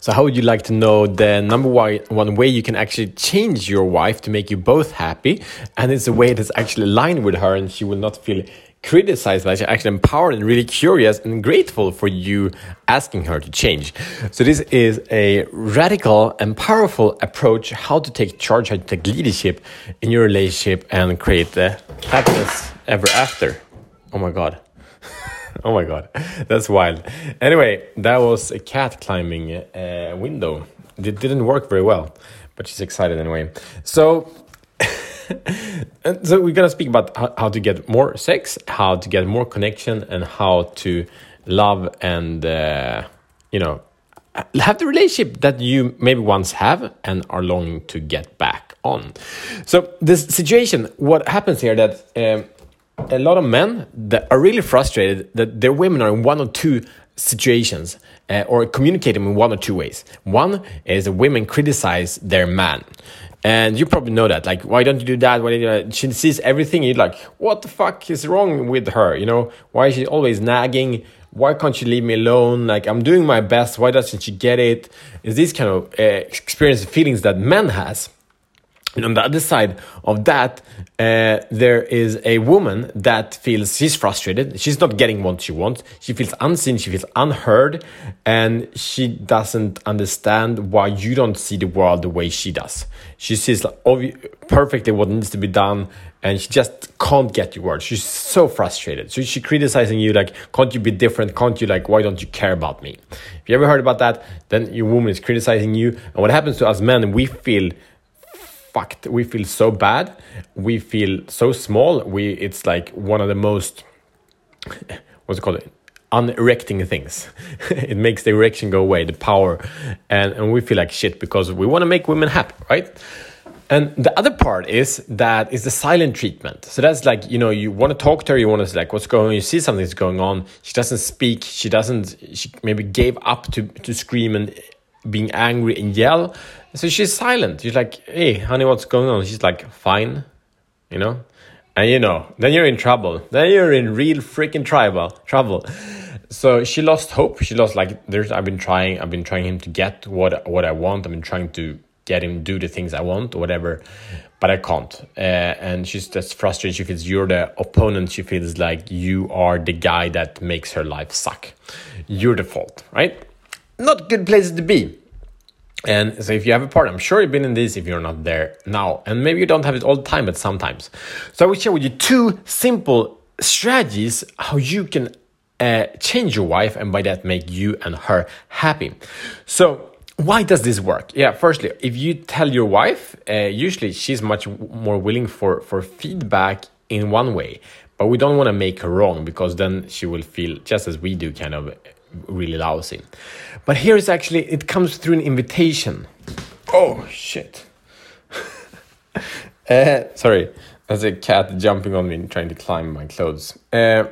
So, how would you like to know the number one, way you can actually change your wife to make you both happy? And it's a way that's actually aligned with her and she will not feel criticized, but she's actually empowered and really curious and grateful for you asking her to change. So, this is a radical and powerful approach how to take charge, how to take leadership in your relationship and create the happiness ever after. Oh my God. oh my god, that's wild. Anyway, that was a cat climbing a window. It didn't work very well, but she's excited anyway. So, so we're gonna speak about how to get more sex, how to get more connection, and how to love and uh, you know have the relationship that you maybe once have and are longing to get back on. So this situation, what happens here that. Um, a lot of men that are really frustrated that their women are in one or two situations uh, or communicate them in one or two ways. One is women criticize their man. And you probably know that. Like, why don't you do that? Why do She sees everything. You're like, what the fuck is wrong with her? You know, why is she always nagging? Why can't she leave me alone? Like, I'm doing my best. Why doesn't she get it? Is these kind of uh, experience feelings that men has. And on the other side of that, uh, there is a woman that feels she's frustrated. She's not getting what she wants. She feels unseen. She feels unheard. And she doesn't understand why you don't see the world the way she does. She sees perfectly what needs to be done. And she just can't get your words. She's so frustrated. So she's criticizing you like, can't you be different? Can't you like, why don't you care about me? If you ever heard about that, then your woman is criticizing you. And what happens to us men, we feel fucked. We feel so bad. We feel so small. We it's like one of the most what's it called? Unerecting things. it makes the erection go away, the power, and, and we feel like shit because we want to make women happy, right? And the other part is that is the silent treatment. So that's like, you know, you want to talk to her, you want to like, what's going on? You see something's going on. She doesn't speak. She doesn't, she maybe gave up to, to scream and being angry and yell. So she's silent. She's like, hey, honey, what's going on? She's like, fine, you know? And you know, then you're in trouble. Then you're in real freaking trouble. Trouble. So she lost hope. She lost like there's. I've been trying. I've been trying him to get what what I want. I've been trying to get him do the things I want or whatever, but I can't. Uh, and she's just frustrated. She feels you're the opponent. She feels like you are the guy that makes her life suck. You're the fault, right? Not good places to be. And so if you have a partner, I'm sure you've been in this if you're not there now. And maybe you don't have it all the time, but sometimes. So I will share with you two simple strategies how you can uh, change your wife and by that make you and her happy. So why does this work? Yeah, firstly, if you tell your wife, uh, usually she's much more willing for, for feedback in one way, but we don't want to make her wrong because then she will feel just as we do kind of really lousy. But here is actually, it comes through an invitation. Oh, shit. uh, sorry, there's a cat jumping on me and trying to climb my clothes. Uh,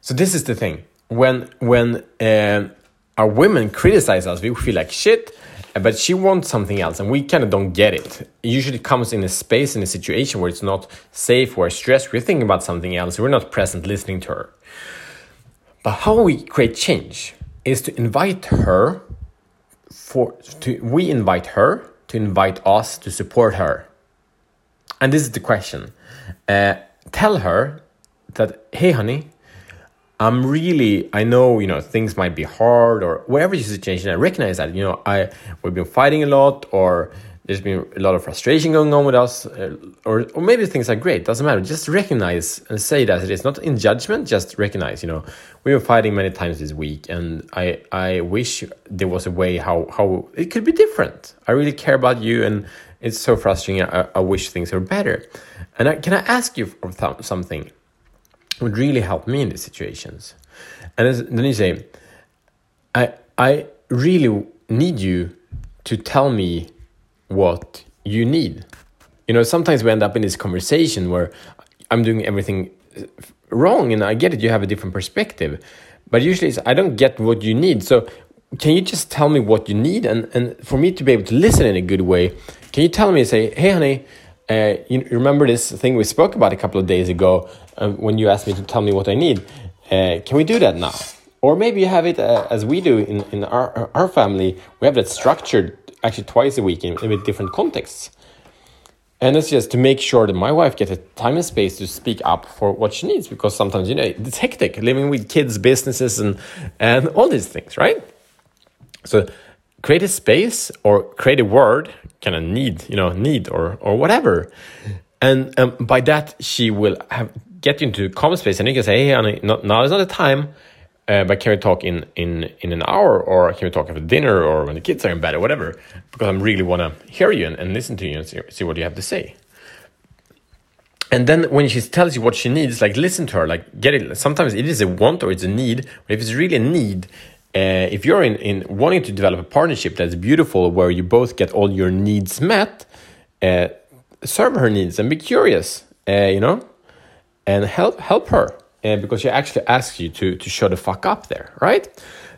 so this is the thing. When, when uh, our women criticize us, we feel like shit, but she wants something else and we kind of don't get it. It usually comes in a space, in a situation where it's not safe, we're stressed, we're thinking about something else, we're not present listening to her. But how we create change is to invite her for to we invite her to invite us to support her. And this is the question. Uh, tell her that hey honey, I'm really I know you know things might be hard or whatever the situation. I recognize that you know I we've been fighting a lot or there's been a lot of frustration going on with us, uh, or, or maybe things are great, doesn't matter. Just recognize and say that it is not in judgment, just recognize, you know, we were fighting many times this week, and I, I wish there was a way how, how it could be different. I really care about you, and it's so frustrating. I, I wish things were better. And I, can I ask you for th- something? would really help me in these situations. And then you say, I, I really need you to tell me what you need. You know, sometimes we end up in this conversation where I'm doing everything wrong and I get it, you have a different perspective. But usually it's, I don't get what you need. So can you just tell me what you need? And, and for me to be able to listen in a good way, can you tell me, say, hey, honey, uh, you remember this thing we spoke about a couple of days ago uh, when you asked me to tell me what I need? Uh, can we do that now? or maybe you have it uh, as we do in, in our, our family we have that structured actually twice a week in, in different contexts. And it's just to make sure that my wife gets a time and space to speak up for what she needs because sometimes you know it's hectic living with kids businesses and and all these things right? So create a space or create a word kind of need you know need or or whatever. And um, by that she will have get into common space and you can say hey honey not, now is not the time uh, but can we talk in, in, in an hour or can we talk after dinner or when the kids are in bed or whatever? Because I really want to hear you and, and listen to you and see, see what you have to say. And then when she tells you what she needs, like listen to her, like get it. Sometimes it is a want or it's a need. But if it's really a need, uh, if you're in, in wanting to develop a partnership that's beautiful where you both get all your needs met, uh, serve her needs and be curious, uh, you know, and help help her uh, because she actually asks you to to show the fuck up there, right?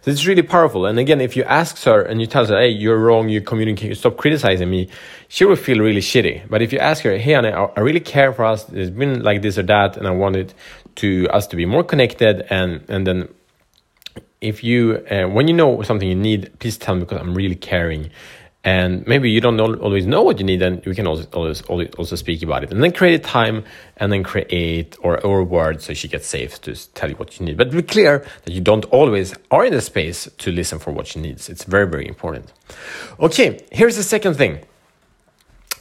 So it's really powerful. And again, if you ask her and you tell her, "Hey, you're wrong. You communicate. Stop criticizing me," she will feel really shitty. But if you ask her, "Hey, Anna, I really care for us. It's been like this or that, and I wanted to us to be more connected," and and then if you uh, when you know something you need, please tell me because I'm really caring and maybe you don't always know what you need and we can also always, also speak about it. And then create a time and then create or or words so she gets safe to tell you what you need. But be clear that you don't always are in the space to listen for what she needs. It's very very important. Okay here's the second thing.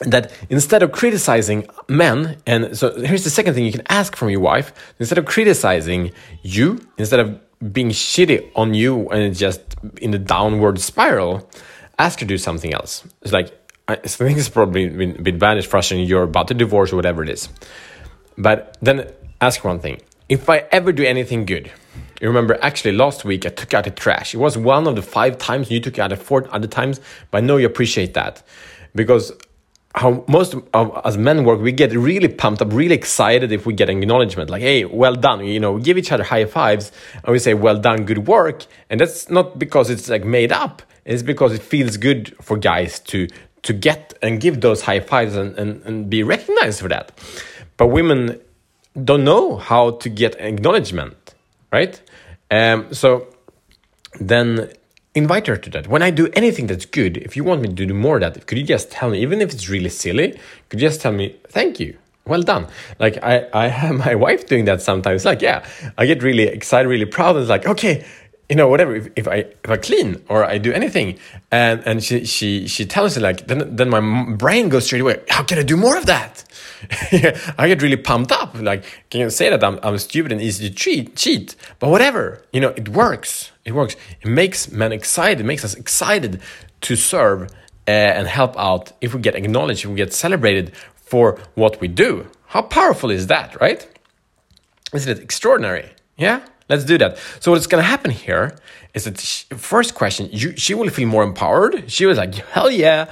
That instead of criticizing men and so here's the second thing you can ask from your wife. Instead of criticizing you instead of being shitty on you and just in the downward spiral ask her to do something else. It's like, I think it's probably been a bit banished, frustrating. You're about to divorce or whatever it is. But then ask one thing. If I ever do anything good, you remember actually last week I took out the trash. It was one of the five times you took out the four other times, but I know you appreciate that because how most of us men work, we get really pumped up, really excited if we get acknowledgement, like, hey, well done. You know, we give each other high fives and we say, well done, good work. And that's not because it's like made up is because it feels good for guys to to get and give those high fives and, and, and be recognized for that. But women don't know how to get acknowledgement, right? Um, so then invite her to that. When I do anything that's good, if you want me to do more of that, could you just tell me, even if it's really silly, could you just tell me, thank you? Well done. Like I, I have my wife doing that sometimes. Like, yeah, I get really excited, really proud. It's like, okay, you know whatever if, if, i if i clean or i do anything and and she she she tells me like then then my brain goes straight away how can i do more of that? I get really pumped up like can you say that i'm, I'm stupid and easy to cheat cheat? But whatever you know it works it works. It makes men excited it makes us excited to serve uh, and help out if we get acknowledged if we get celebrated for what we do. How powerful is that right? Isn't it extraordinary? Yeah Let's do that. So what's going to happen here is that she, first question, you, she will feel more empowered. She was like, hell yeah.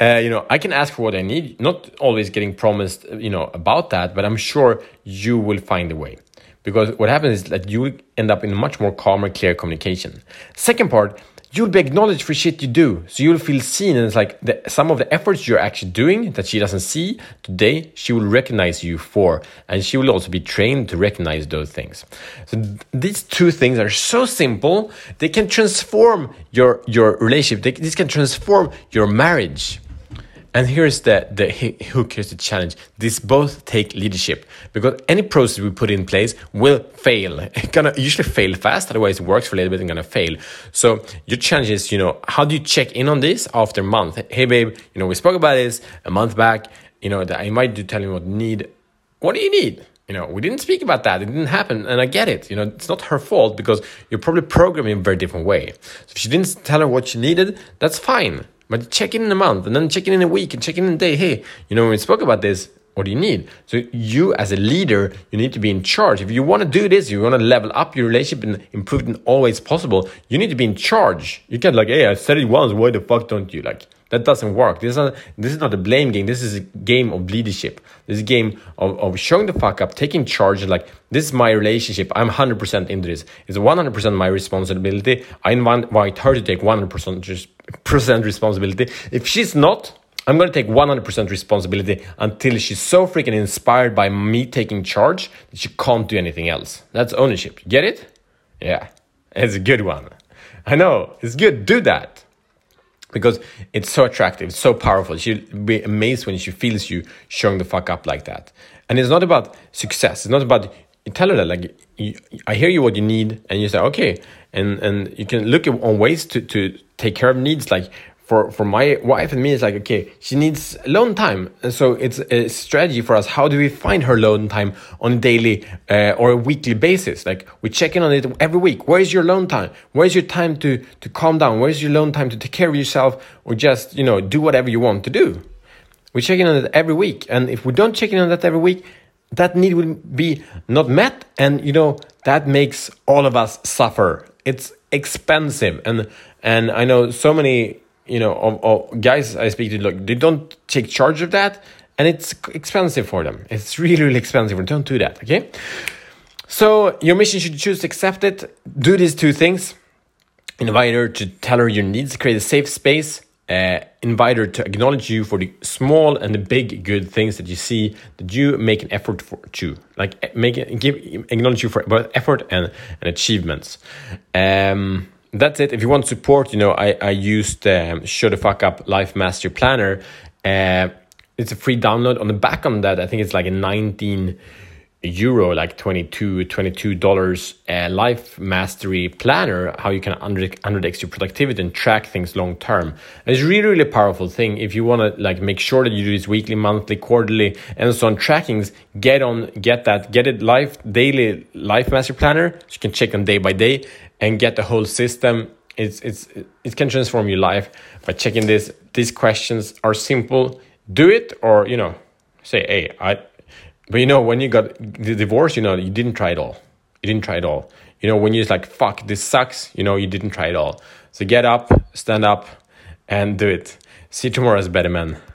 Uh, you know, I can ask for what I need, not always getting promised, you know, about that, but I'm sure you will find a way. Because what happens is that you end up in much more calmer, clear communication. Second part, you'll be acknowledged for shit you do. So you'll feel seen. And it's like the, some of the efforts you're actually doing that she doesn't see today, she will recognize you for. And she will also be trained to recognize those things. So th- these two things are so simple. They can transform your, your relationship. They, this can transform your marriage. And here's the, the hook, here's the challenge. This both take leadership because any process we put in place will fail. It's gonna usually fail fast, otherwise it works for a little bit and gonna fail. So your challenge is, you know, how do you check in on this after a month? Hey babe, you know, we spoke about this a month back, you know, that I might do tell you what need. What do you need? You know, we didn't speak about that. It didn't happen. And I get it. You know, it's not her fault because you're probably programming in a very different way. So if she didn't tell her what she needed, that's fine. But check in in a month and then check in in a week and check in in a day. Hey, you know, when we spoke about this, what do you need? So you as a leader, you need to be in charge. If you want to do this, you want to level up your relationship and improve it in all ways possible, you need to be in charge. You can't like, hey, I said it once, why the fuck don't you? Like, that doesn't work. This is not, this is not a blame game. This is a game of leadership. This is a game of, of showing the fuck up, taking charge. Like, this is my relationship. I'm 100% into this. It's 100% my responsibility. I invite her to take 100% responsibility. If she's not, I'm going to take 100% responsibility until she's so freaking inspired by me taking charge that she can't do anything else. That's ownership. Get it? Yeah. It's a good one. I know it's good. Do that because it's so attractive, it's so powerful. She'll be amazed when she feels you showing the fuck up like that. And it's not about success. It's not about you tell her that like you, I hear you what you need, and you say okay, and and you can look on ways to to take care of needs like for for my wife and me it's like okay she needs alone time. And so it's a strategy for us. How do we find her alone time on a daily uh, or a weekly basis? Like we check in on it every week. Where's your alone time? Where's your time to to calm down? Where's your alone time to take care of yourself? Or just you know do whatever you want to do. We check in on it every week. And if we don't check in on that every week that need will be not met. And you know that makes all of us suffer. It's expensive. And and i know so many you know, of, of guys I speak to, look, they don't take charge of that, and it's expensive for them. It's really, really expensive. Don't do that, okay? So your mission should choose to accept it. Do these two things. Invite her to tell her your needs. Create a safe space. Uh, invite her to acknowledge you for the small and the big good things that you see that you make an effort for to like make give acknowledge you for both effort and, and achievements um that's it. If you want support, you know, I, I used um, Show the Fuck Up Life Master Planner. Uh, it's a free download. On the back on that, I think it's like a 19 euro, like 22 $22 uh, life mastery planner, how you can under index your productivity and track things long term. It's really, really powerful thing. If you want to like make sure that you do this weekly, monthly, quarterly, and so on trackings, get on, get that, get it life, daily life mastery planner. So you can check on day by day and get the whole system. It's, it's, it can transform your life by checking this. These questions are simple. Do it or, you know, say, hey, I, but you know, when you got the divorce, you know, you didn't try it all. You didn't try it all. You know, when you're like, fuck, this sucks, you know, you didn't try it all. So get up, stand up, and do it. See you tomorrow as better man.